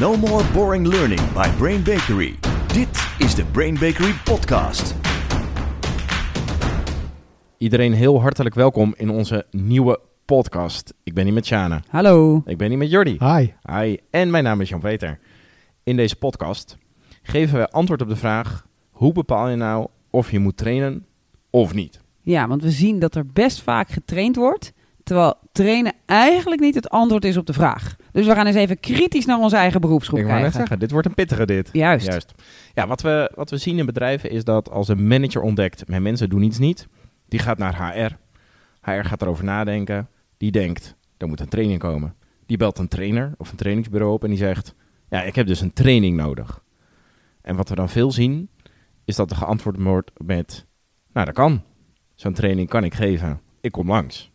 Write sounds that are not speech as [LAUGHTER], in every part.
No more boring learning by Brain Bakery. Dit is de Brain Bakery podcast. Iedereen heel hartelijk welkom in onze nieuwe podcast. Ik ben hier met Shana. Hallo. Ik ben hier met Jordi. Hi. Hi. En mijn naam is Jan-Peter. In deze podcast geven we antwoord op de vraag... hoe bepaal je nou of je moet trainen of niet? Ja, want we zien dat er best vaak getraind wordt, terwijl trainen eigenlijk niet het antwoord is op de vraag. Dus we gaan eens even kritisch naar onze eigen beroepsgroep ik net kijken. zeggen, dit wordt een pittige dit. Juist. Juist. Ja, wat we, wat we zien in bedrijven is dat als een manager ontdekt... mijn mensen doen iets niet, die gaat naar HR. HR gaat erover nadenken. Die denkt, er moet een training komen. Die belt een trainer of een trainingsbureau op en die zegt... ja, ik heb dus een training nodig. En wat we dan veel zien, is dat er geantwoord wordt met... nou, dat kan. Zo'n training kan ik geven. Ik kom langs.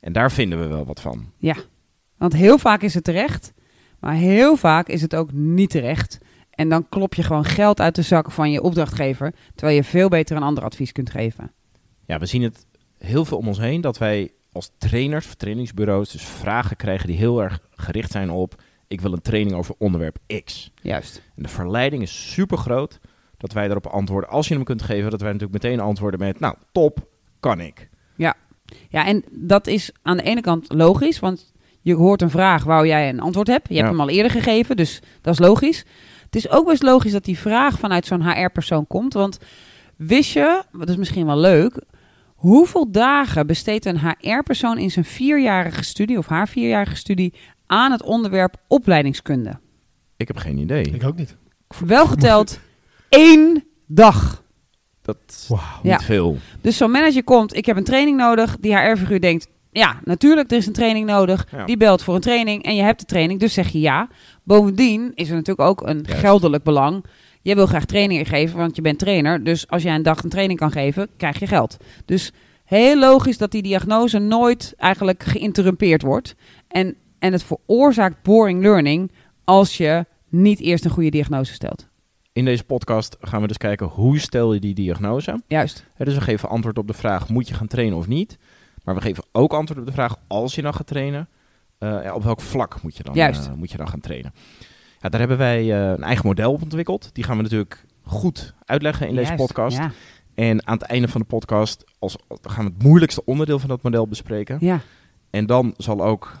En daar vinden we wel wat van. Ja, want heel vaak is het terecht, maar heel vaak is het ook niet terecht. En dan klop je gewoon geld uit de zak van je opdrachtgever, terwijl je veel beter een ander advies kunt geven. Ja, we zien het heel veel om ons heen dat wij als trainers of trainingsbureaus dus vragen krijgen die heel erg gericht zijn op ik wil een training over onderwerp X. Juist. En de verleiding is super groot dat wij daarop antwoorden. Als je hem kunt geven, dat wij natuurlijk meteen antwoorden met nou, top, kan ik. Ja, en dat is aan de ene kant logisch, want je hoort een vraag waar jij een antwoord hebt. Je hebt Ja. hem al eerder gegeven, dus dat is logisch. Het is ook best logisch dat die vraag vanuit zo'n HR-persoon komt, want wist je, dat is misschien wel leuk, hoeveel dagen besteedt een HR-persoon in zijn vierjarige studie of haar vierjarige studie aan het onderwerp opleidingskunde? Ik heb geen idee. Ik ook niet. Wel geteld één dag. Dat is Wauw. niet Ja. veel. Dus zo'n manager komt, ik heb een training nodig. Die HR-figuur denkt, ja, natuurlijk, er is een training nodig. Ja. Die belt voor een training en je hebt de training, dus zeg je ja. Bovendien is er natuurlijk ook een Juist. geldelijk belang. Jij wil graag trainingen geven, want je bent trainer. Dus als jij een dag een training kan geven, krijg je geld. Dus heel logisch dat die diagnose nooit eigenlijk geïnterrumpeerd wordt. En, en het veroorzaakt boring learning als je niet eerst een goede diagnose stelt. In deze podcast gaan we dus kijken hoe stel je die diagnose. Juist. Dus we geven antwoord op de vraag moet je gaan trainen of niet. Maar we geven ook antwoord op de vraag als je dan gaat trainen. eh, op welk vlak moet je dan, Juist. eh, moet je dan gaan trainen? Ja, daar hebben wij eh, een eigen model op ontwikkeld. Die gaan we natuurlijk goed uitleggen in deze podcast. Ja. En aan het einde van de podcast als, dan gaan we het moeilijkste onderdeel van dat model bespreken. ja. En dan zal ook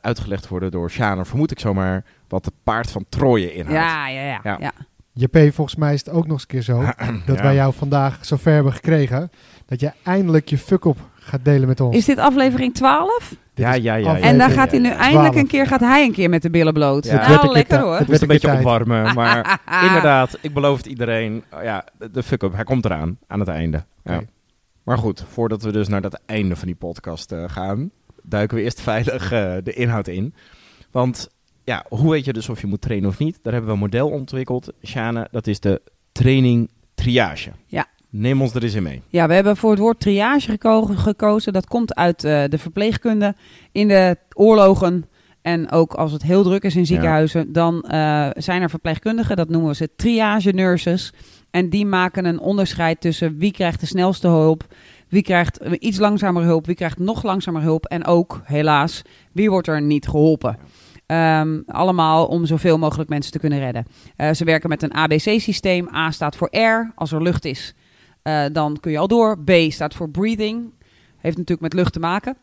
uitgelegd worden door Sjaner, vermoed ik zomaar, wat het paard van Troje inhoudt. Ja, ja, ja, Ja. ja. JP, volgens mij is het ook nog eens een keer zo [CLEARS THROAT] dat Ja. wij jou vandaag zover hebben gekregen dat je eindelijk je fuck-up gaat delen met ons. Is dit aflevering 12? Dit Ja, ja, ja, En dan gaat hij nu 12. eindelijk een keer, gaat hij een keer met de billen bloot. Ja. Nou, lekker hoor. Het een werd beetje een keer tijd. opwarmen, [LAUGHS] maar inderdaad, ik beloof het iedereen. Oh ja, de, fuck-up, hij komt eraan, aan het einde. Ja. Maar goed, voordat we dus naar dat einde van die podcast eh, gaan, duiken we eerst veilig eh, de inhoud in. Want ja, hoe weet je dus of je moet trainen of niet? Daar hebben we een model ontwikkeld, Shane, dat is de training triage. Ja. Neem ons er eens in mee. Ja, we hebben voor het woord triage geko- gekozen. Dat komt uit eh, de verpleegkunde. In de oorlogen en ook als het heel druk is in ziekenhuizen, dan eh, zijn er verpleegkundigen, dat noemen we ze triage nurses. En die maken een onderscheid tussen wie krijgt de snelste hulp, wie krijgt eh, iets langzamer hulp, wie krijgt nog langzamer hulp en ook, helaas, wie wordt er niet geholpen. Ehm, allemaal om zoveel mogelijk mensen te kunnen redden. Eh, ze werken met een ABC-systeem. A staat voor air, als er lucht is. eh, dan kun je al door. B staat voor breathing. Heeft natuurlijk met lucht te maken.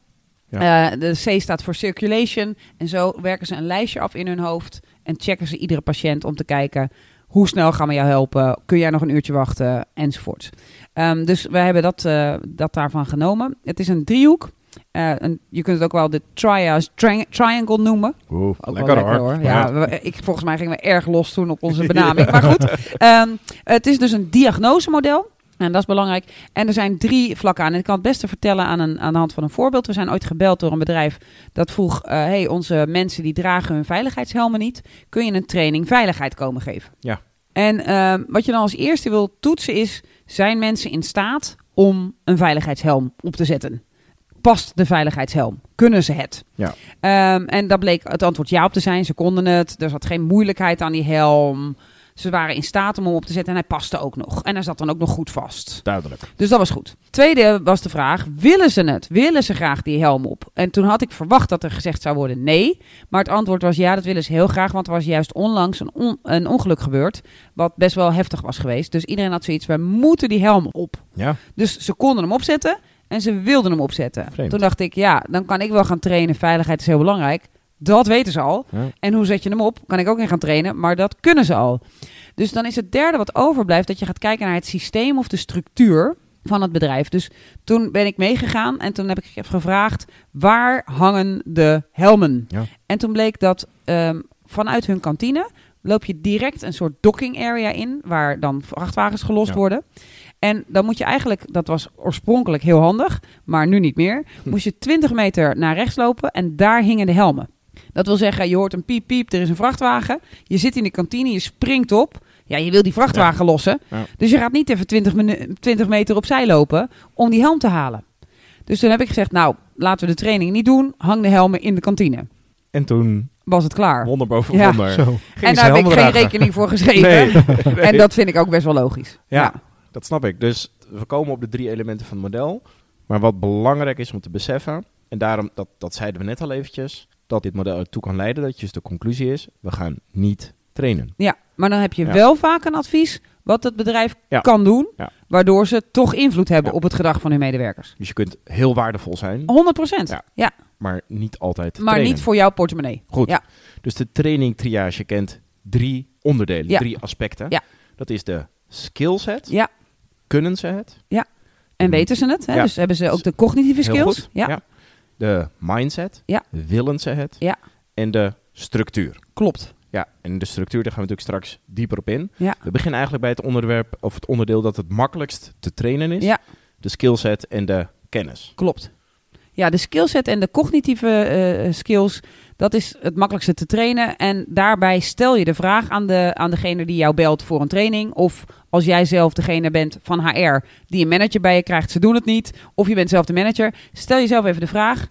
Eh, de C staat voor circulation. En zo werken ze een lijstje af in hun hoofd. En checken ze iedere patiënt om te kijken... hoe snel gaan we jou helpen? Kun jij nog een uurtje wachten? Enzovoort. Ehm, dus we hebben dat, dat daarvan genomen. Het is een driehoek. Eh, een, je kunt het ook wel de triage tri- triangle noemen. Oeh, Ook lekker, wel hoor. Ja, we- ik, volgens mij gingen we erg los toen op onze [LAUGHS] benaming. Maar goed, ehm, het is dus een diagnosemodel. En dat is belangrijk. En er zijn drie vlakken aan. En ik kan het beste vertellen aan, een, aan de hand van een voorbeeld. We zijn ooit gebeld door een bedrijf dat vroeg... eh, hey, onze mensen die dragen hun veiligheidshelmen niet. Kun je een training veiligheid komen geven? Ja. En ehm, wat je dan als eerste wil toetsen is... zijn mensen in staat om een veiligheidshelm op te zetten? Past de veiligheidshelm? Kunnen ze het? Ja. Ehm, en daar bleek het antwoord ja op te zijn. Ze konden het. Er zat geen moeilijkheid aan die helm. Ze waren in staat om hem op te zetten en hij paste ook nog. En hij zat dan ook nog goed vast. Duidelijk. Dus dat was goed. Tweede was de vraag, willen ze het? Willen ze graag die helm op? En toen had ik verwacht dat er gezegd zou worden nee. Maar het antwoord was ja, dat willen ze heel graag. Want er was juist onlangs een, on- een ongeluk gebeurd. Wat best wel heftig was geweest. Dus iedereen had zoiets, we moeten die helm op. Ja, Dus ze konden hem opzetten en ze wilden hem opzetten. Vreemd. Toen dacht ik, ja, dan kan ik wel gaan trainen. Veiligheid is heel belangrijk. Dat weten ze al. Ja. En hoe zet je hem op? Kan ik ook in gaan trainen, maar dat kunnen ze al. Dus dan is het derde wat overblijft dat je gaat kijken naar het systeem of de structuur van het bedrijf. Dus toen ben ik meegegaan en toen heb ik gevraagd waar hangen de helmen? Ja. En toen bleek dat ehm, vanuit hun kantine loop je direct een soort docking area in waar dan vrachtwagens gelost Ja. worden. En dan moet je eigenlijk, dat was oorspronkelijk heel handig, maar nu niet meer, Hm. moest je 20 meter naar rechts lopen en daar hingen de helmen. Dat wil zeggen, je hoort een piep piep, er is een vrachtwagen. Je zit in de kantine, je springt op. Ja, je wil die vrachtwagen lossen. Ja. Dus je gaat niet even 20, minu- 20 meter opzij lopen om die helm te halen. Dus toen heb ik gezegd, nou, laten we de training niet doen. Hang de helmen in de kantine. En toen, Was het klaar. wonder boven Ja. wonder, Zo. en daar heb ik geen dragen. rekening voor geschreven. Nee. [LAUGHS] En dat vind ik ook best wel logisch. Ja. Dat snap ik. Dus we komen op de drie elementen van het model. Maar wat belangrijk is om te beseffen, en daarom, dat, dat zeiden we net al eventjes, dat dit model ertoe kan leiden, dat dus de conclusie is, we gaan niet trainen. Ja, maar dan heb je Ja. wel vaak een advies wat het bedrijf Ja. kan doen, Ja. waardoor ze toch invloed hebben Ja. op het gedrag van hun medewerkers. Dus je kunt heel waardevol zijn, 100 procent. Ja. Ja. maar niet altijd maar trainen. niet voor jouw portemonnee. Goed. Ja. Dus de training triage kent drie onderdelen, Ja. drie aspecten. Ja. Dat is de skillset. Ja. Kunnen ze het? En weten ze het? Hè? Ja. Dus hebben ze ook de cognitieve Heel skills? Ja. De mindset. Ja. Willen ze het? Ja. En de structuur. klopt. Ja, en de structuur, daar gaan we natuurlijk straks dieper op in. Ja. We beginnen eigenlijk bij het onderwerp, of het onderdeel dat het makkelijkst te trainen is. Ja. De skillset en de kennis. Klopt. Ja, de skillset en de cognitieve eh, skills, dat is het makkelijkste te trainen. En daarbij stel je de vraag aan, de, aan degene die jou belt voor een training. Of als jij zelf degene bent van HR die een manager bij je krijgt, ze doen het niet. Of je bent zelf de manager. Stel jezelf even de vraag,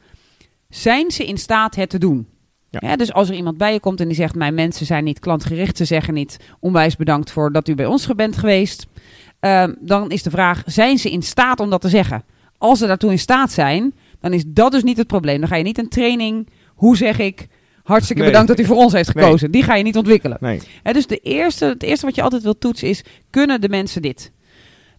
zijn ze in staat het te doen? Ja. Dus als er iemand bij je komt en die zegt, mijn mensen zijn niet klantgericht. Ze zeggen niet, onwijs bedankt voor dat u bij ons bent geweest. Ehm, dan is de vraag, zijn ze in staat om dat te zeggen? Als ze daartoe in staat zijn, dan is dat dus niet het probleem. Dan ga je niet een training, hoe zeg ik, hartstikke Nee. bedankt dat u voor ons heeft Nee. gekozen. Die ga je niet ontwikkelen. Nee. Dus de eerste, het eerste wat je altijd wilt toetsen is, kunnen de mensen dit?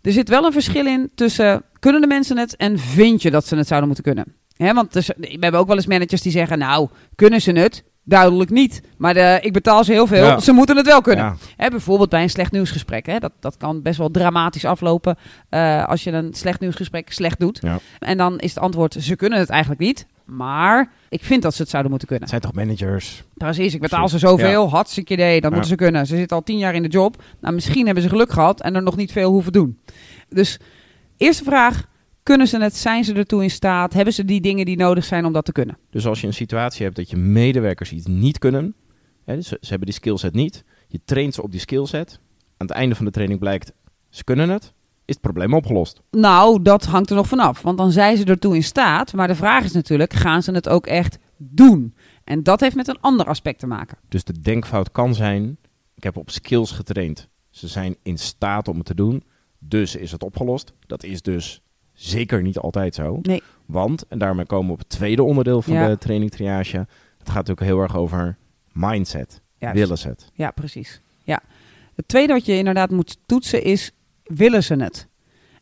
Er zit wel een verschil in tussen, kunnen de mensen het en vind je dat ze het zouden moeten kunnen? Hè, want dus, we hebben ook wel eens managers die zeggen, nou, kunnen ze het? Duidelijk niet. Maar de, ik betaal ze heel veel, Ja. ze moeten het wel kunnen. Ja. Hè, bijvoorbeeld bij een slecht nieuwsgesprek. Hè, dat, dat kan best wel dramatisch aflopen eh, als je een slecht nieuwsgesprek slecht doet. Ja. En dan is het antwoord, ze kunnen het eigenlijk niet. Maar ik vind dat ze het zouden moeten kunnen. Het zijn toch managers? Precies, ik betaal ze zoveel. Ja. Hartstikke idee, dat Ja. moeten ze kunnen. Ze zitten al tien jaar in de job. Nou, misschien hebben ze geluk gehad en er nog niet veel hoeven doen. Dus, eerste vraag. Kunnen ze het? Zijn ze ertoe in staat? Hebben ze die dingen die nodig zijn om dat te kunnen? Dus als je een situatie hebt dat je medewerkers iets niet kunnen, hè, dus ze, ze hebben die skillset niet, je traint ze op die skillset, aan het einde van de training blijkt, ze kunnen het, is het probleem opgelost. Nou, dat hangt er nog vanaf. Want dan zijn ze ertoe in staat. Maar de vraag is natuurlijk, gaan ze het ook echt doen? En dat heeft met een ander aspect te maken. Dus de denkfout kan zijn, ik heb op skills getraind, ze zijn in staat om het te doen, dus is het opgelost. Dat is dus zeker niet altijd zo. Nee. Want, en daarmee komen we op het tweede onderdeel van Ja. de training triage, het gaat natuurlijk heel erg over mindset, Juist. willen ze het. Ja, precies. Ja. Het tweede wat je inderdaad moet toetsen is, willen ze het?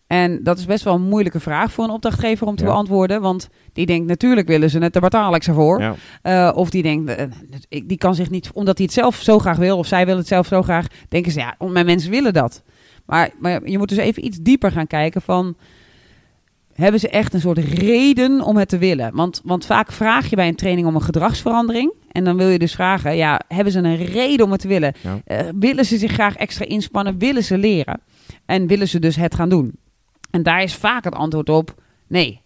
En dat is best wel een moeilijke vraag voor een opdrachtgever om te Ja. beantwoorden. Want die denkt, natuurlijk willen ze het, daar betaal ik ze voor. Ja. Eh, of die denkt, ik- die kan zich niet, omdat hij het zelf zo graag wil, of zij wil het zelf zo graag, denken ze, ja, mijn mensen willen dat. Maar, maar je moet dus even iets dieper gaan kijken van, hebben ze echt een soort reden om het te willen? Want, want vaak vraag je bij een training om een gedragsverandering. En dan wil je dus vragen, ja, hebben ze een reden om het te willen? Ja. Eh, willen ze zich graag extra inspannen? Willen ze leren? En willen ze dus het gaan doen? En daar is vaak het antwoord op, nee.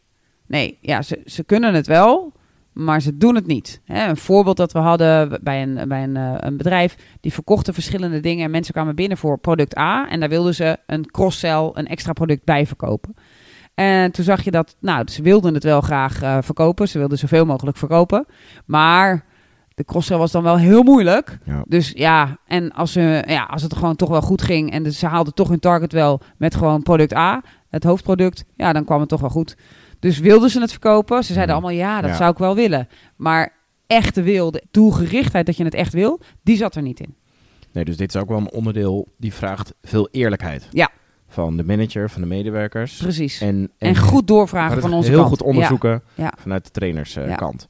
Nee, ja, ze, ze kunnen het wel, maar ze doen het niet. Hè, een voorbeeld dat we hadden bij een, bij een, eh, een bedrijf, die verkochten verschillende dingen en mensen kwamen binnen voor product A en daar wilden ze een cross-sell, een extra product bij verkopen. En toen zag je dat, nou, ze wilden het wel graag eh, verkopen, ze wilden zoveel mogelijk verkopen, maar De cross-sell was dan wel heel moeilijk. Ja. Dus ja, en als, ze, ja, als het gewoon toch wel goed ging en dus ze haalden toch hun target wel met gewoon product A, het hoofdproduct, ja, dan kwam het toch wel goed. Dus wilden ze het verkopen? Ze zeiden allemaal ja, dat Ja. zou ik wel willen. Maar echte wil, de doelgerichtheid dat je het echt wil, die zat er niet in. Nee, dus dit is ook wel een onderdeel die vraagt veel eerlijkheid. Ja. Van de manager, van de medewerkers. Precies. En, En, en, goed doorvragen van onze heel kant. goed onderzoeken Ja. vanuit de trainerskant. Ja. kant.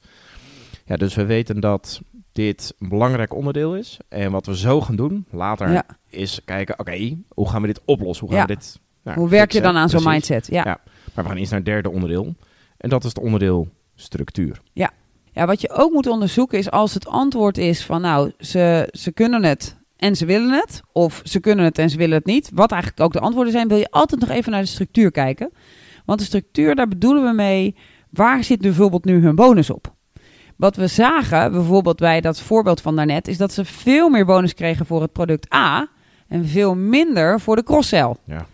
ja, dus we weten dat dit een belangrijk onderdeel is. En wat we zo gaan doen later Ja. is kijken, oké, hoe gaan we dit oplossen? Hoe gaan Ja. we dit nou, Hoe werk je dan aan zo'n mindset? Ja. Ja. Maar we gaan eerst naar het derde onderdeel. En dat is het onderdeel structuur. Ja, wat je ook moet onderzoeken is als het antwoord is van nou, ze, ze kunnen het en ze willen het. Of ze kunnen het en ze willen het niet. Wat eigenlijk ook de antwoorden zijn, wil je altijd nog even naar de structuur kijken. Want de structuur, daar bedoelen we mee, waar zit bijvoorbeeld nu hun bonus op? Wat we zagen, bijvoorbeeld bij dat voorbeeld van daarnet, is dat ze veel meer bonus kregen voor het product A en veel minder voor de cross-sell. Ja.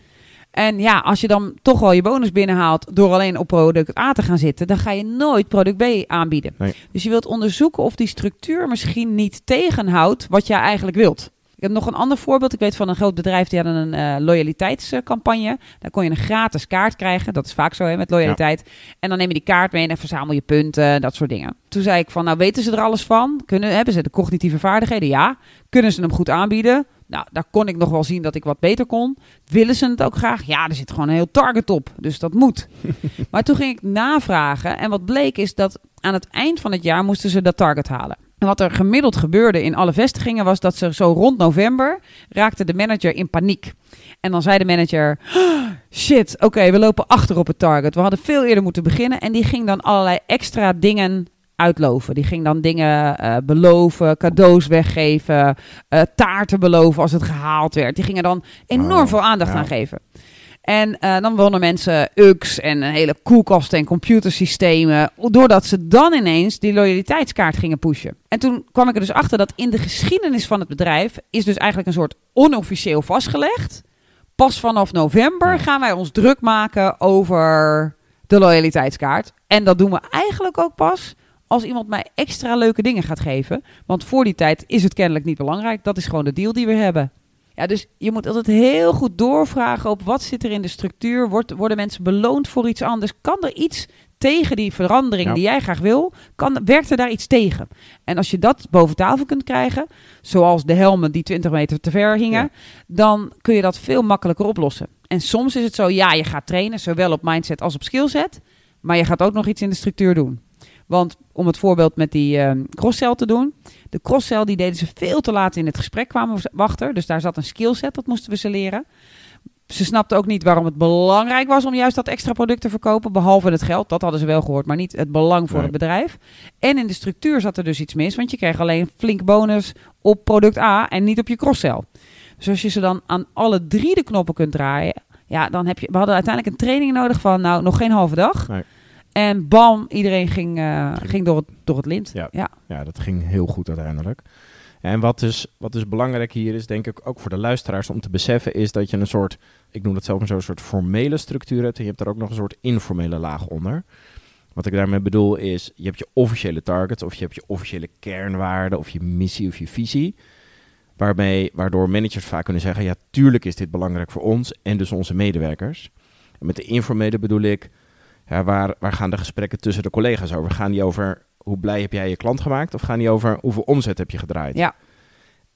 En ja, als je dan toch wel je bonus binnenhaalt door alleen op product A te gaan zitten, dan ga je nooit product B aanbieden. Nee. Dus je wilt onderzoeken of die structuur misschien niet tegenhoudt wat jij eigenlijk wilt. Ik heb nog een ander voorbeeld. Ik weet van een groot bedrijf die hadden een eh, loyaliteitscampagne. Daar kon je een gratis kaart krijgen. Dat is vaak zo hè, met loyaliteit. En dan neem je die kaart mee en dan verzamel je punten, dat soort dingen. Toen zei ik van, nou weten ze er alles van? Kunnen, hebben ze de cognitieve vaardigheden? Ja. Kunnen ze hem goed aanbieden? Nou, daar kon ik nog wel zien dat ik wat beter kon. Willen ze het ook graag? Ja, er zit gewoon een heel target op. Dus dat moet. [LAUGHS] maar toen ging ik navragen. En wat bleek is dat aan het eind van het jaar moesten ze dat target halen. En wat er gemiddeld gebeurde in alle vestigingen was dat ze zo rond november raakte de manager in paniek. En dan zei de manager: "Ah, Shit, oké, we lopen achter op het target. We hadden veel eerder moeten beginnen. En die ging dan allerlei extra dingen uitloven. Die ging dan dingen eh, beloven, cadeaus weggeven, eh, taarten beloven als het gehaald werd. Die gingen dan enorm Oh, veel aandacht ja. aan geven. En eh, dan wonnen mensen UX en een hele koelkasten en computersystemen. Doordat ze dan ineens die loyaliteitskaart gingen pushen. En toen kwam ik er dus achter dat in de geschiedenis van het bedrijf is dus eigenlijk een soort onofficieel vastgelegd. Pas vanaf november gaan wij ons druk maken over de loyaliteitskaart. En dat doen we eigenlijk ook pas als iemand mij extra leuke dingen gaat geven. Want voor die tijd is het kennelijk niet belangrijk. Dat is gewoon de deal die we hebben. Ja, dus je moet altijd heel goed doorvragen op wat zit er in de structuur. Wordt, worden mensen beloond voor iets anders? Kan er iets tegen die verandering Ja. die jij graag wil? Kan, werkt er daar iets tegen? En als je dat boven tafel kunt krijgen, zoals de helmen die 20 meter te ver hingen, Ja. dan kun je dat veel makkelijker oplossen. En soms is het zo, ja, je gaat trainen, zowel op mindset als op skillset, maar je gaat ook nog iets in de structuur doen. Want om het voorbeeld met die ehm crosscell te doen. De crosscell die deden ze veel te laat in het gesprek kwamen we wachten. Dus daar zat een skillset, dat moesten we ze leren. Ze snapten ook niet waarom het belangrijk was om juist dat extra product te verkopen. Behalve het geld, dat hadden ze wel gehoord, maar niet het belang voor Nee. het bedrijf. En in de structuur zat er dus iets mis, want je kreeg alleen flink bonus op product A en niet op je crosscell. Dus als je ze dan aan alle drie de knoppen kunt draaien, ja, dan heb je. We hadden uiteindelijk een training nodig van, nou, nog geen halve dag. Nee. En bam, iedereen ging, eh, ging door, het, door het lint. Ja. ja. Ja, dat ging heel goed uiteindelijk. En wat dus, wat dus belangrijk hier is, denk ik ook voor de luisteraars om te beseffen, is dat je een soort, ik noem dat zelf maar zo, een soort formele structuur hebt. En je hebt daar ook nog een soort informele laag onder. Wat ik daarmee bedoel is, je hebt je officiële targets, of je hebt je officiële kernwaarden, of je missie of je visie. Waarmee, waardoor managers vaak kunnen zeggen, ja, tuurlijk is dit belangrijk voor ons en dus onze medewerkers. En met de informele bedoel ik, ja, waar, waar gaan de gesprekken tussen de collega's over? Gaan die over hoe blij heb jij je klant gemaakt? Of gaan die over hoeveel omzet heb je gedraaid? Ja.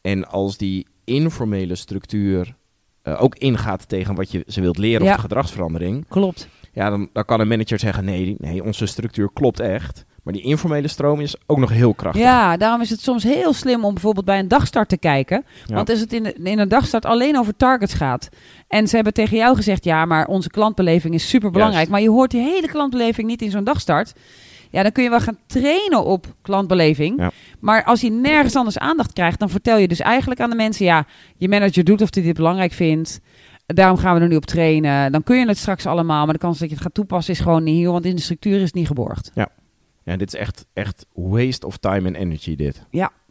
En als die informele structuur eh, ook ingaat tegen wat je ze wilt leren Ja. of de gedragsverandering, Klopt. ja, dan, dan kan een manager zeggen: nee, nee, onze structuur klopt echt. Maar die informele stroom is ook nog heel krachtig. Ja, daarom is het soms heel slim om bijvoorbeeld bij een dagstart te kijken. Ja. Want als het in, de- in een dagstart alleen over targets gaat. En ze hebben tegen jou gezegd: ja, maar onze klantbeleving is super belangrijk. Maar je hoort die hele klantbeleving niet in zo'n dagstart. Ja, dan kun je wel gaan trainen op klantbeleving. Ja. Maar als je nergens anders aandacht krijgt, dan vertel je dus eigenlijk aan de mensen: ja, je manager doet of hij dit belangrijk vindt. Daarom gaan we er nu op trainen. Dan kun je het straks allemaal. Maar de kans dat je het gaat toepassen is gewoon niet hier. Want in de structuur is het niet geborgd. Ja, dit is echt, echt waste of time and energy dit.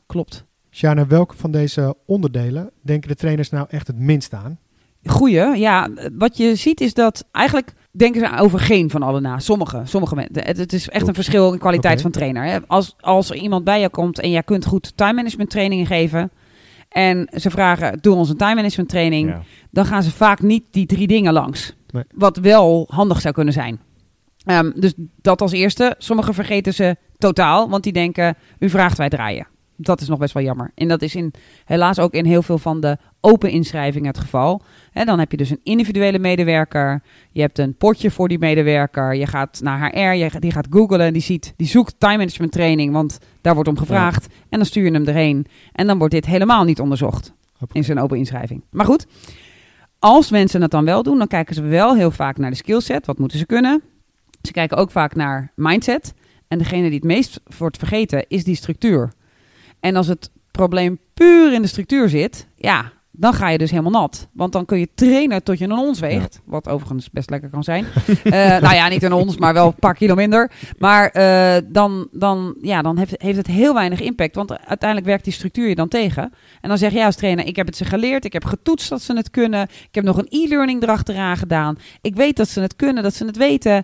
Klopt. Sjana, welke van deze onderdelen denken de trainers nou echt het minst aan? Goeie, ja. Wat je ziet is dat eigenlijk denken ze over geen van alle na. Sommige, sommige mensen. Het, het is echt een verschil in kwaliteit van trainer. Hè. Als, als er iemand bij je komt en jij kunt goed time management trainingen geven. En ze vragen, doe ons een time management training. Ja. Dan gaan ze vaak niet die drie dingen langs. Nee. Wat wel handig zou kunnen zijn. Ehm, dus dat als eerste. Sommigen vergeten ze totaal. Want die denken, u vraagt wij draaien. Dat is nog best wel jammer. En dat is in, helaas ook in heel veel van de open inschrijvingen het geval. Hè, dan heb je dus een individuele medewerker. Je hebt een potje voor die medewerker. Je gaat naar HR, je, die gaat googlen. Die, ziet, die zoekt time management training, want daar wordt om gevraagd. En dan stuur je hem erheen. En dan wordt dit helemaal niet onderzocht in zijn open inschrijving. Maar goed, als mensen het dan wel doen, dan kijken ze wel heel vaak naar de skillset. Wat moeten ze kunnen? Ze kijken ook vaak naar mindset. En degene die het meest wordt vergeten, is die structuur. En als het probleem puur in de structuur zit, ja, dan ga je dus helemaal nat. Want dan kun je trainen tot je een ons weegt. Wat overigens best lekker kan zijn. [LAUGHS] Eh, nou ja, niet een ons, maar wel een paar kilo minder. Maar eh, dan, dan, ja, dan heeft, heeft het heel weinig impact. Want uiteindelijk werkt die structuur je dan tegen. En dan zeg je als trainer, ik heb het ze geleerd. Ik heb getoetst dat ze het kunnen. Ik heb nog een e-learning erachteraan gedaan. Ik weet dat ze het kunnen, dat ze het weten.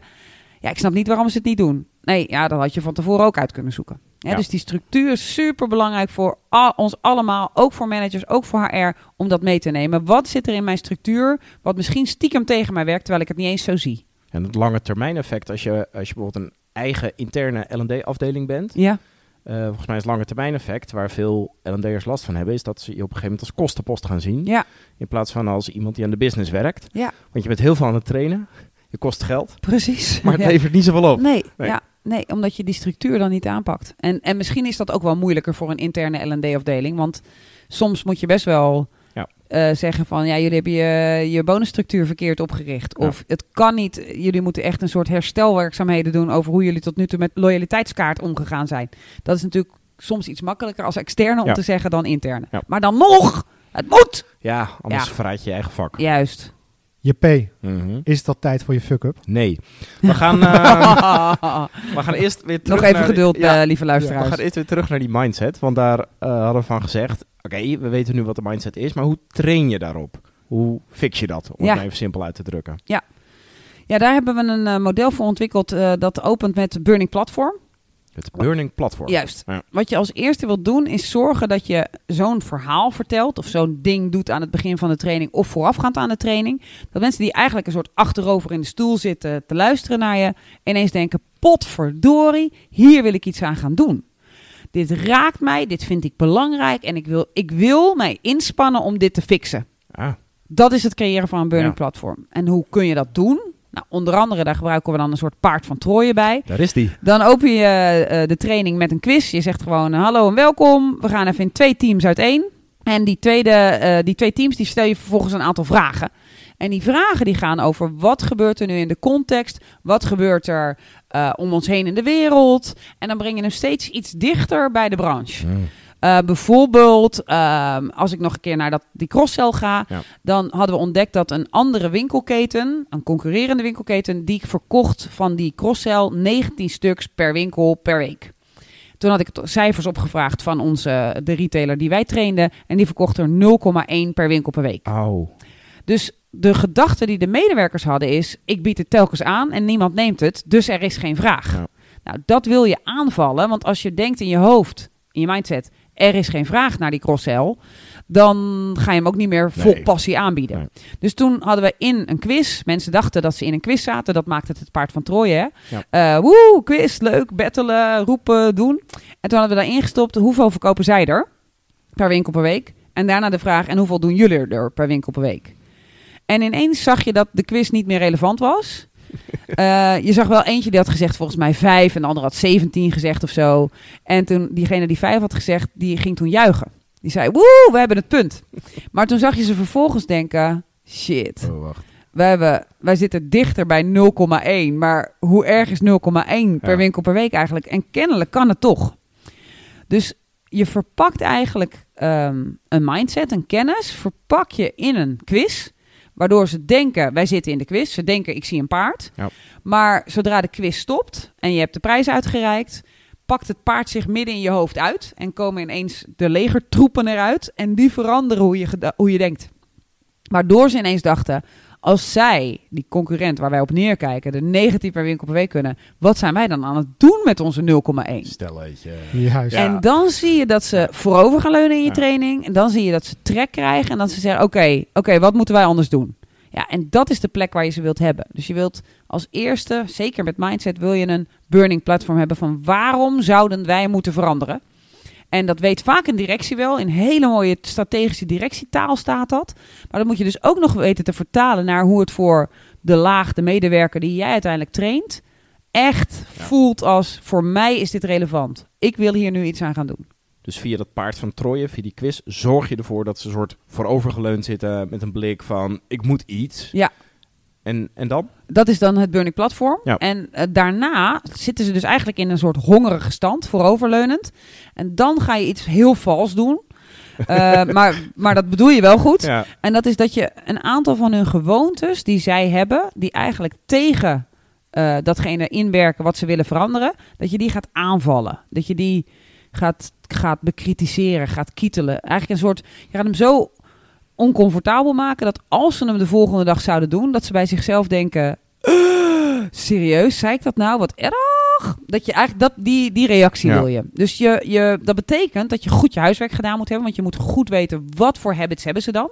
Ja, ik snap niet waarom ze het niet doen. Nee, ja, dat had je van tevoren ook uit kunnen zoeken. Ja. Dus die structuur is super belangrijk voor al- ons allemaal, ook voor managers, ook voor HR, om dat mee te nemen. Wat zit er in mijn structuur, wat misschien stiekem tegen mij werkt, terwijl ik het niet eens zo zie? En het lange termijn effect, als je, als je bijvoorbeeld een eigen interne L&D-afdeling bent, Ja, eh, volgens mij is het lange termijn effect, waar veel L&D'ers last van hebben, is dat ze je op een gegeven moment als kostenpost gaan zien. ja, In plaats van als iemand die aan de business werkt. Ja. Want je bent heel veel aan het trainen, je kost geld, precies. [LAUGHS] maar het Ja. levert niet zoveel op. Nee, Nee. Ja, nee, omdat je die structuur dan niet aanpakt. En, en misschien is dat ook wel moeilijker voor een interne L&D-afdeling. Want soms moet je best wel Ja. eh, zeggen van... ja, jullie hebben je, je bonusstructuur verkeerd opgericht. Ja. Of het kan niet, jullie moeten echt een soort herstelwerkzaamheden doen... over hoe jullie tot nu toe met loyaliteitskaart omgegaan zijn. Dat is natuurlijk soms iets makkelijker als externe om te zeggen dan interne. Maar dan nog, het moet! Ja, anders verraad je je eigen vak. Juist. Je P, Mhm. is dat tijd voor je fuck-up? Nee. [LAUGHS] We gaan, eh, we gaan eerst weer terug nog even naar die- geduld, ja, eh, lieve we luisteraars. gaan eerst weer terug naar die mindset. Want daar eh, hadden we van gezegd, oké, we weten nu wat de mindset is, maar hoe train je daarop? Hoe fix je dat? Om Ja. het maar even simpel uit te drukken. Ja, daar hebben we een eh, model voor ontwikkeld eh, dat opent met Burning Platform. Het burning platform. Juist. Ja. Wat je als eerste wilt doen is zorgen dat je zo'n verhaal vertelt of zo'n ding doet aan het begin van de training of voorafgaand aan de training. Dat mensen die eigenlijk een soort achterover in de stoel zitten te luisteren naar je, ineens denken, potverdorie, hier wil ik iets aan gaan doen. Dit raakt mij, dit vind ik belangrijk en ik wil, ik wil mij inspannen om dit te fixen. Ah, Dat is het creëren van een burning Ja. platform. En hoe kun je dat doen? Nou, onder andere, daar gebruiken we dan een soort paard van Troje bij. daar is die. Dan open je eh, de training met een quiz. Je zegt gewoon eh, hallo en welkom. We gaan even in twee teams uiteen. En die, tweede, eh, die twee teams die stel je vervolgens een aantal vragen. En die vragen die gaan over wat gebeurt er nu in de context? Wat gebeurt er om ons heen in de wereld? En dan breng je hem steeds iets dichter bij de branche. Mm. Eh, bijvoorbeeld, ehm, als ik nog een keer naar dat, die crosscel ga, Ja. dan hadden we ontdekt dat een andere winkelketen, een concurrerende winkelketen, die verkocht van die crosscel 19 stuks per winkel per week. Toen had ik cijfers opgevraagd van onze, de retailer die wij trainden. En die verkocht er 0,1 per winkel per week. Au. Dus de gedachte die de medewerkers hadden is: ik bied het telkens aan en niemand neemt het, dus er is geen vraag. Ja. Nou, dat wil je aanvallen, want als je denkt in je hoofd, in je mindset, er is geen vraag naar die cross-sell, dan ga je hem ook niet meer vol Nee. passie aanbieden. Nee. Dus toen hadden we in een quiz, mensen dachten dat ze in een quiz zaten, dat maakt het het paard van Troje. Hè? Ja. Eh, woe, quiz, leuk, battelen, roepen, doen. En toen hadden we daar ingestopt, hoeveel verkopen zij er per winkel per week? En daarna de vraag, en hoeveel doen jullie er per winkel per week? En ineens zag je dat de quiz niet meer relevant was. Eh, je zag wel eentje die had gezegd volgens mij vijf en de andere had 17 gezegd of zo. En toen diegene die vijf had gezegd, die ging toen juichen. Die zei, woe, we hebben het punt. Maar toen zag je ze vervolgens denken, shit, Oh, wacht. wij, hebben, wij zitten dichter bij 0,1. Maar hoe erg is 0,1 per winkel per week eigenlijk? En kennelijk kan het toch. Dus je verpakt eigenlijk ehm, een mindset, een kennis, verpak je in een quiz. Waardoor ze denken, wij zitten in de quiz. Ze denken, ik zie een paard. Ja. Maar zodra de quiz stopt en je hebt de prijs uitgereikt... pakt het paard zich midden in je hoofd uit... en komen ineens de legertroepen eruit... en die veranderen hoe je, hoe je denkt. Waardoor ze ineens dachten... Als zij, die concurrent waar wij op neerkijken, de 19 per winkel per week kunnen, wat zijn wij dan aan het doen met onze 0,1? Stelletje. Juist. Ja. En dan zie je dat ze voorover gaan leunen in je Ja. training. En dan zie je dat ze trek krijgen. En dat ze zeggen, oké, oké, wat moeten wij anders doen? Ja, en dat is de plek waar je ze wilt hebben. Dus je wilt als eerste, zeker met mindset, wil je een burning platform hebben van waarom zouden wij moeten veranderen? En dat weet vaak een directie wel. In hele mooie strategische directietaal staat dat. Maar dat moet je dus ook nog weten te vertalen naar hoe het voor de laag, de medewerker die jij uiteindelijk traint, echt Ja. voelt als voor mij is dit relevant. Ik wil hier nu iets aan gaan doen. Dus via dat paard van Troje, via die quiz, zorg je ervoor dat ze een soort voorovergeleund zitten met een blik van ik moet iets. Ja. En, en dan? Dat is dan het Burning Platform. Ja. En eh, daarna zitten ze dus eigenlijk in een soort hongerige stand, vooroverleunend. En dan ga je iets heel vals doen. [LAUGHS] Eh, maar, maar dat bedoel je wel goed. Ja. En dat is dat je een aantal van hun gewoontes die zij hebben, die eigenlijk tegen eh, datgene inwerken wat ze willen veranderen, dat je die gaat aanvallen. Dat je die gaat, gaat bekritiseren, gaat kietelen. Eigenlijk een soort, je gaat hem zo oncomfortabel maken dat als ze hem de volgende dag zouden doen, dat ze bij zichzelf denken: "Uh, serieus, zei ik dat nou? Wat erg. Dat je eigenlijk dat, die, die reactie Ja. wil je. Dus je, je, dat betekent dat je goed je huiswerk gedaan moet hebben. Want je moet goed weten wat voor habits hebben ze dan.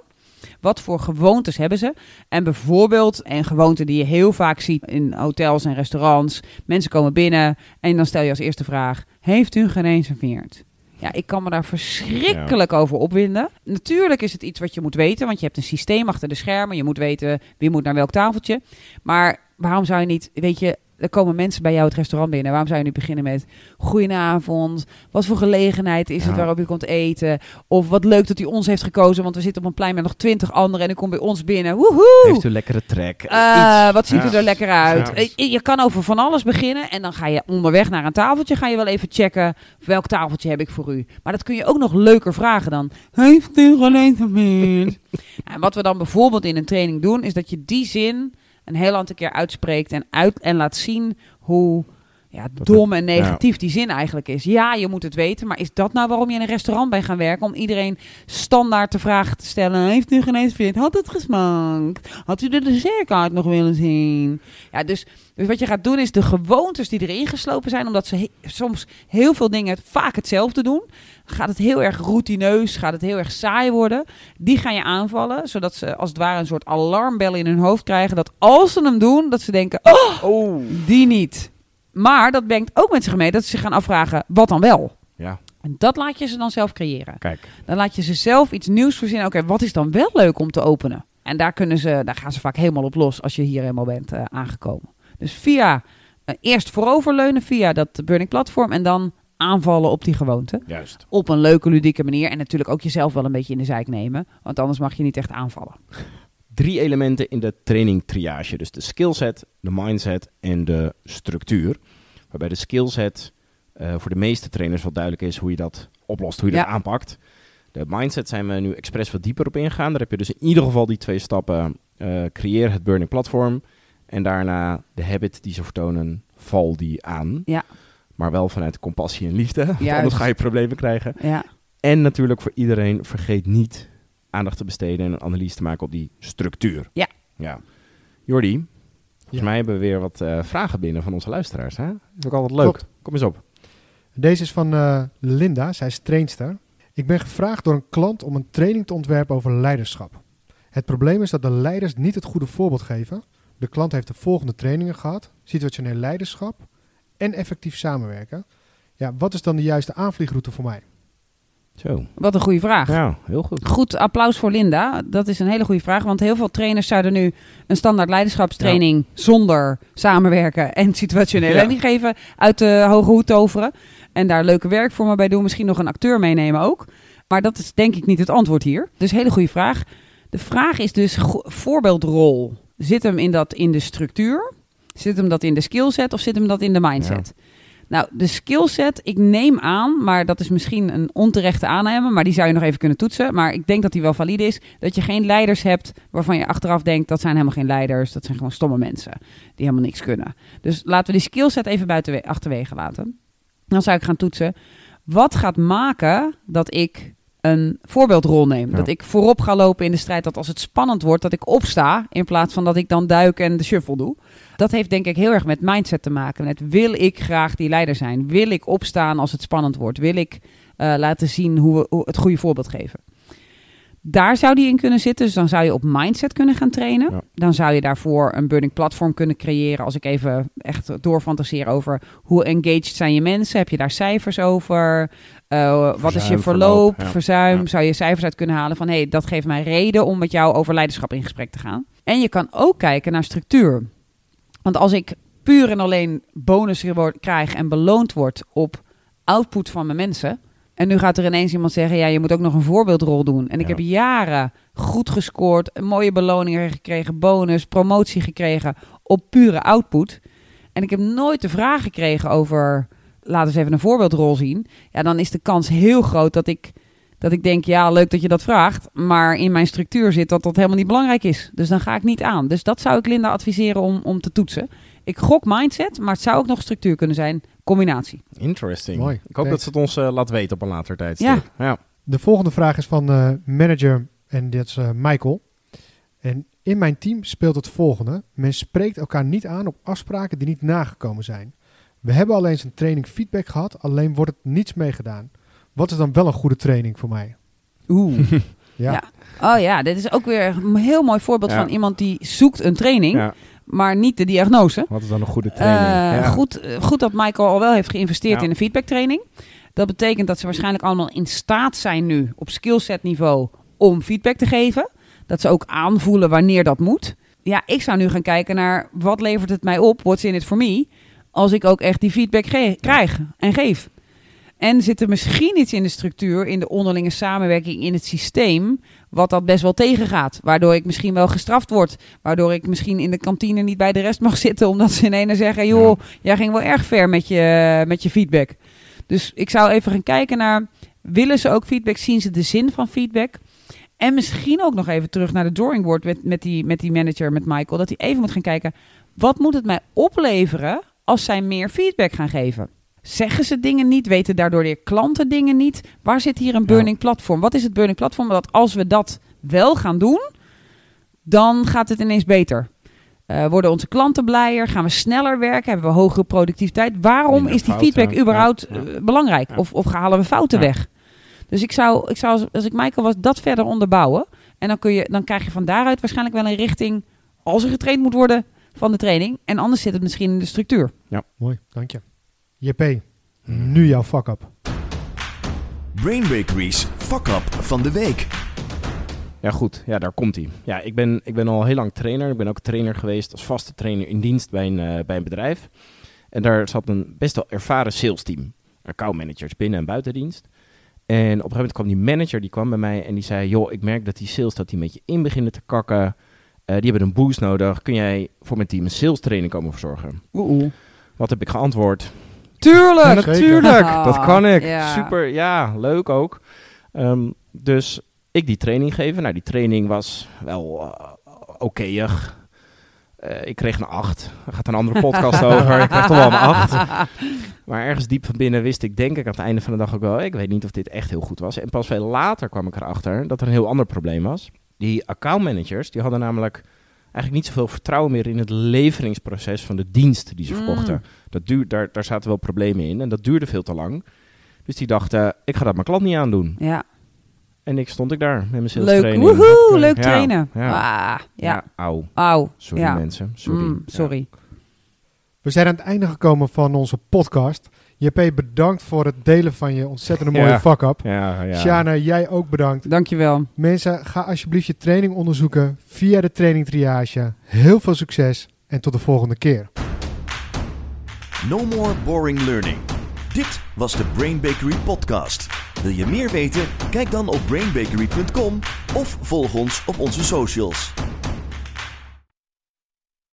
Wat voor gewoontes hebben ze? En bijvoorbeeld, een gewoonte die je heel vaak ziet in hotels en restaurants. Mensen komen binnen en dan stel je als eerste vraag: Heeft u gereserveerd? Ja, ik kan me daar verschrikkelijk over opwinden. Natuurlijk is het iets wat je moet weten, want je hebt een systeem achter de schermen. Je moet weten wie moet naar welk tafeltje. Maar waarom zou je niet, weet je, er komen mensen bij jou het restaurant binnen. Waarom zou je nu beginnen met goedenavond, wat voor gelegenheid is het waarop je komt eten? Of wat leuk dat u ons heeft gekozen, want we zitten op een plein met nog twintig anderen en u komt bij ons binnen. Woehoe! Heeft u een lekkere trek? Eh, wat ziet Ja. u er lekker uit? Ja. Eh, Je kan over van alles beginnen en dan ga je onderweg naar een tafeltje. Ga je wel even checken welk tafeltje heb ik voor u. Maar dat kun je ook nog leuker vragen dan. Heeft u gereserveerd? [LAUGHS] en wat we dan bijvoorbeeld in een training doen, is dat je die zin een heel aantal keer uitspreekt en, uit, en laat zien hoe ja, dom en negatief die zin eigenlijk is. Ja, je moet het weten, maar is dat nou waarom je in een restaurant bent gaan werken? Om iedereen standaard de vraag te stellen: Heeft u geneesvriend? Had het gesmaakt? Had u de dessertkaart nog willen zien? Ja, dus, dus wat je gaat doen is de gewoontes die erin geslopen zijn, omdat ze he- soms heel veel dingen vaak hetzelfde doen. Gaat het heel erg routineus, gaat het heel erg saai worden. Die ga je aanvallen, zodat ze als het ware een soort alarmbel in hun hoofd krijgen. Dat als ze hem doen, dat ze denken: Oh, Oh. die niet. Maar dat brengt ook met zich mee dat ze zich gaan afvragen, wat dan wel? Ja, En dat laat je ze dan zelf creëren. kijk. Dan laat je ze zelf iets nieuws verzinnen. Oké, wat is dan wel leuk om te openen? En daar, kunnen ze, daar gaan ze vaak helemaal op los als je hier helemaal bent eh, aangekomen. Dus via eh, eerst vooroverleunen via dat burning platform en dan aanvallen op die gewoonte. Juist. Op een leuke, ludieke manier. En natuurlijk ook jezelf wel een beetje in de zijk nemen. Want anders mag je niet echt aanvallen. Drie elementen in de training triage. Dus de skillset, de mindset en de structuur. Waarbij de skillset eh, voor de meeste trainers wel duidelijk is hoe je dat oplost, hoe je Ja. dat aanpakt. De mindset zijn we nu expres wat dieper op ingegaan. Daar heb je dus in ieder geval die twee stappen. eh, creëer het burning platform. En daarna de habit die ze vertonen, val die aan. Ja. Maar wel vanuit compassie en liefde. [LAUGHS] Want anders ga je problemen krijgen. Ja, En natuurlijk voor iedereen, vergeet niet aandacht te besteden en een analyse te maken op die structuur. Ja. ja. Jordi, volgens Ja. mij hebben we weer wat eh, vragen binnen van onze luisteraars. Hè? Dat is ook altijd leuk. Klopt. Kom eens op. Deze is van eh, Linda, zij is trainster. Ik ben gevraagd door een klant om een training te ontwerpen over leiderschap. Het probleem is dat de leiders niet het goede voorbeeld geven. De klant heeft de volgende trainingen gehad: situationeel leiderschap en effectief samenwerken. Ja, wat is dan de juiste aanvliegroute voor mij? Zo. wat een goede vraag. Ja, heel goed. Goed applaus voor Linda. Dat is een hele goede vraag. Want heel veel trainers zouden nu een standaard leiderschapstraining zonder samenwerken en situationeel [LAUGHS] Ja. leiding geven uit de hoge hoed toveren. En daar leuke werkvormen bij doen. Misschien nog een acteur meenemen ook. Maar dat is denk ik niet het antwoord hier. Dus hele goede vraag. De vraag is dus voorbeeldrol. Zit hem in dat in de structuur? Zit hem dat in de skillset of zit hem dat in de mindset? Nou, de skillset, ik neem aan, maar dat is misschien een onterechte aanname, maar die zou je nog even kunnen toetsen. Maar ik denk dat die wel valide is, dat je geen leiders hebt waarvan je achteraf denkt, dat zijn helemaal geen leiders, dat zijn gewoon stomme mensen die helemaal niks kunnen. Dus laten we die skillset even buiten achterwege laten. Dan zou ik gaan toetsen, wat gaat maken dat ik een voorbeeldrol neem. Ja. Dat ik voorop ga lopen in de strijd. Dat als het spannend wordt, dat ik opsta. In plaats van dat ik dan duik en de shuffle doe. Dat heeft denk ik heel erg met mindset te maken. Met wil ik graag die leider zijn? Wil ik opstaan als het spannend wordt? Wil ik eh, laten zien hoe we hoe het goede voorbeeld geven? Daar zou die in kunnen zitten. Dus dan zou je op mindset kunnen gaan trainen. Ja. Dan zou je daarvoor een burning platform kunnen creëren. Als ik even echt doorfantaseer over hoe engaged zijn je mensen. Heb je daar cijfers over? Uh, wat is je verloop, verloop, ja. verzuim? Ja. Zou je cijfers uit kunnen halen van... hé, hey, dat geeft mij reden om met jou over leiderschap in gesprek te gaan. En je kan ook kijken naar structuur. Want als ik puur en alleen word- krijg en beloond word op output van mijn mensen... en nu gaat er ineens iemand zeggen... ja, je moet ook nog een voorbeeldrol doen. En ik Ja. heb jaren goed gescoord, een mooie beloningen gekregen... bonus, promotie gekregen op pure output... en ik heb nooit de vraag gekregen over... laten we eens even een voorbeeldrol zien... ja, dan is de kans heel groot dat ik... Dat ik denk, ja, leuk dat je dat vraagt. Maar in mijn structuur zit dat dat helemaal niet belangrijk is. Dus dan ga ik niet aan. Dus dat zou ik Linda adviseren om, om te toetsen. Ik gok mindset, maar het zou ook nog structuur kunnen zijn. Combinatie. Interesting. Mooi. Ik hoop dat ze het ons eh, laat weten op een later tijdstip. Ja. ja. De volgende vraag is van eh, manager en dat is eh, Michael. En in mijn team speelt het volgende. Men spreekt elkaar niet aan op afspraken die niet nagekomen zijn. We hebben al eens een training feedback gehad, alleen wordt het niets meegedaan. Wat is dan wel een goede training voor mij? Oeh. [LAUGHS] Ja, Ja. Oh ja, dit is ook weer een heel mooi voorbeeld Ja. van iemand die zoekt een training, Ja. Maar niet de diagnose. Wat is dan een goede training? Eh, ja. goed, eh, goed dat Michael al wel heeft geïnvesteerd Ja. in een feedbacktraining. Dat betekent dat ze waarschijnlijk allemaal in staat zijn nu op skillset niveau om feedback te geven. Dat ze ook aanvoelen wanneer dat moet. Ja, ik zou nu gaan kijken naar wat levert het mij op, what's in it for me, als ik ook echt die feedback krijg en geef. En zit er misschien iets in de structuur, in de onderlinge samenwerking, in het systeem, wat dat best wel tegengaat. Waardoor ik misschien wel gestraft word. Waardoor ik misschien in de kantine niet bij de rest mag [LAUGHS] zitten, omdat ze ineens zeggen: joh, jij ging wel erg ver met je, met je feedback. Dus ik zou even gaan kijken naar, willen ze ook feedback? Zien ze de zin van feedback? En misschien ook nog even terug naar de drawing board met, met, die, met die manager, met Michael. Dat hij even moet gaan kijken, wat moet het mij opleveren als zij meer feedback gaan geven? Zeggen ze dingen niet? Weten daardoor de klanten dingen niet? Waar zit hier een burning platform? Wat is het burning platform? Dat als we dat wel gaan doen, dan gaat het ineens beter. Eh, worden onze klanten blijer? Gaan we sneller werken? Hebben we hogere productiviteit? Waarom is die fouten. feedback überhaupt Ja, ja. eh, belangrijk? Ja. Of, of halen we fouten Ja. weg? Dus ik zou, ik zou, als- als ik Michael was, dat verder onderbouwen. En dan, kun je, dan krijg je van daaruit waarschijnlijk wel een richting, als er getraind moet worden, van de training. En anders zit het misschien in de structuur. mooi, dank je. JP, nu jouw fuck-up. Brain Bakery's Fuck Up van de week. Ja, goed. Ja, daar komt hij. Ja, ik ben, ik ben al heel lang trainer. Ik ben ook trainer geweest als vaste trainer in dienst bij een, eh, bij een bedrijf. En daar zat een best wel ervaren sales team. Accountmanagers binnen- en buitendienst. En op een gegeven moment kwam die manager, die kwam bij mij en die zei... joh, ik merk dat die sales dat die een beetje in beginnen te kakken. Eh, die hebben een boost nodig. Kun jij voor mijn team een sales training komen verzorgen? Oeh. Wat heb ik geantwoord? Tuurlijk! Ja, natuurlijk, [LAUGHS] dat kan ik. Super, ja, leuk ook. Ehm, dus ik die training geven. Nou, die training was wel eh, okéig. Eh, ik kreeg een 8. Daar gaat een andere podcast [LAUGHS] over. Ik kreeg toch wel een 8. Maar ergens diep van binnen wist ik, denk ik, aan het einde van de dag ook wel... ik weet niet of dit echt heel goed was. En pas veel later kwam ik erachter dat er een heel ander probleem was. Die accountmanagers, die hadden namelijk eigenlijk niet zoveel vertrouwen meer... in het leveringsproces van de dienst die ze Mm. verkochten. Dat duur, daar, daar zaten wel problemen in en dat duurde veel te lang. Dus die dachten, ik ga dat mijn klant niet aandoen. Ja, En ik stond ik daar met mijn sales leuk. training. Woehoe, Oké. leuk Ja, trainen. Ja, Ah, ja. ja. auw. Auw. Sorry Ja. mensen, sorry. Mm, Ja. sorry. We zijn aan het einde gekomen van onze podcast. JP, bedankt voor het delen van je ontzettende mooie Ja. fuck-up. Ja, ja. Shana, jij ook bedankt. Dankjewel. Mensen, ga alsjeblieft je training onderzoeken via de training triage. Heel veel succes en tot de volgende keer. No more boring learning. Dit was de Brain Bakery podcast. Wil je meer weten? Kijk dan op brainbakery.com of volg ons op onze socials.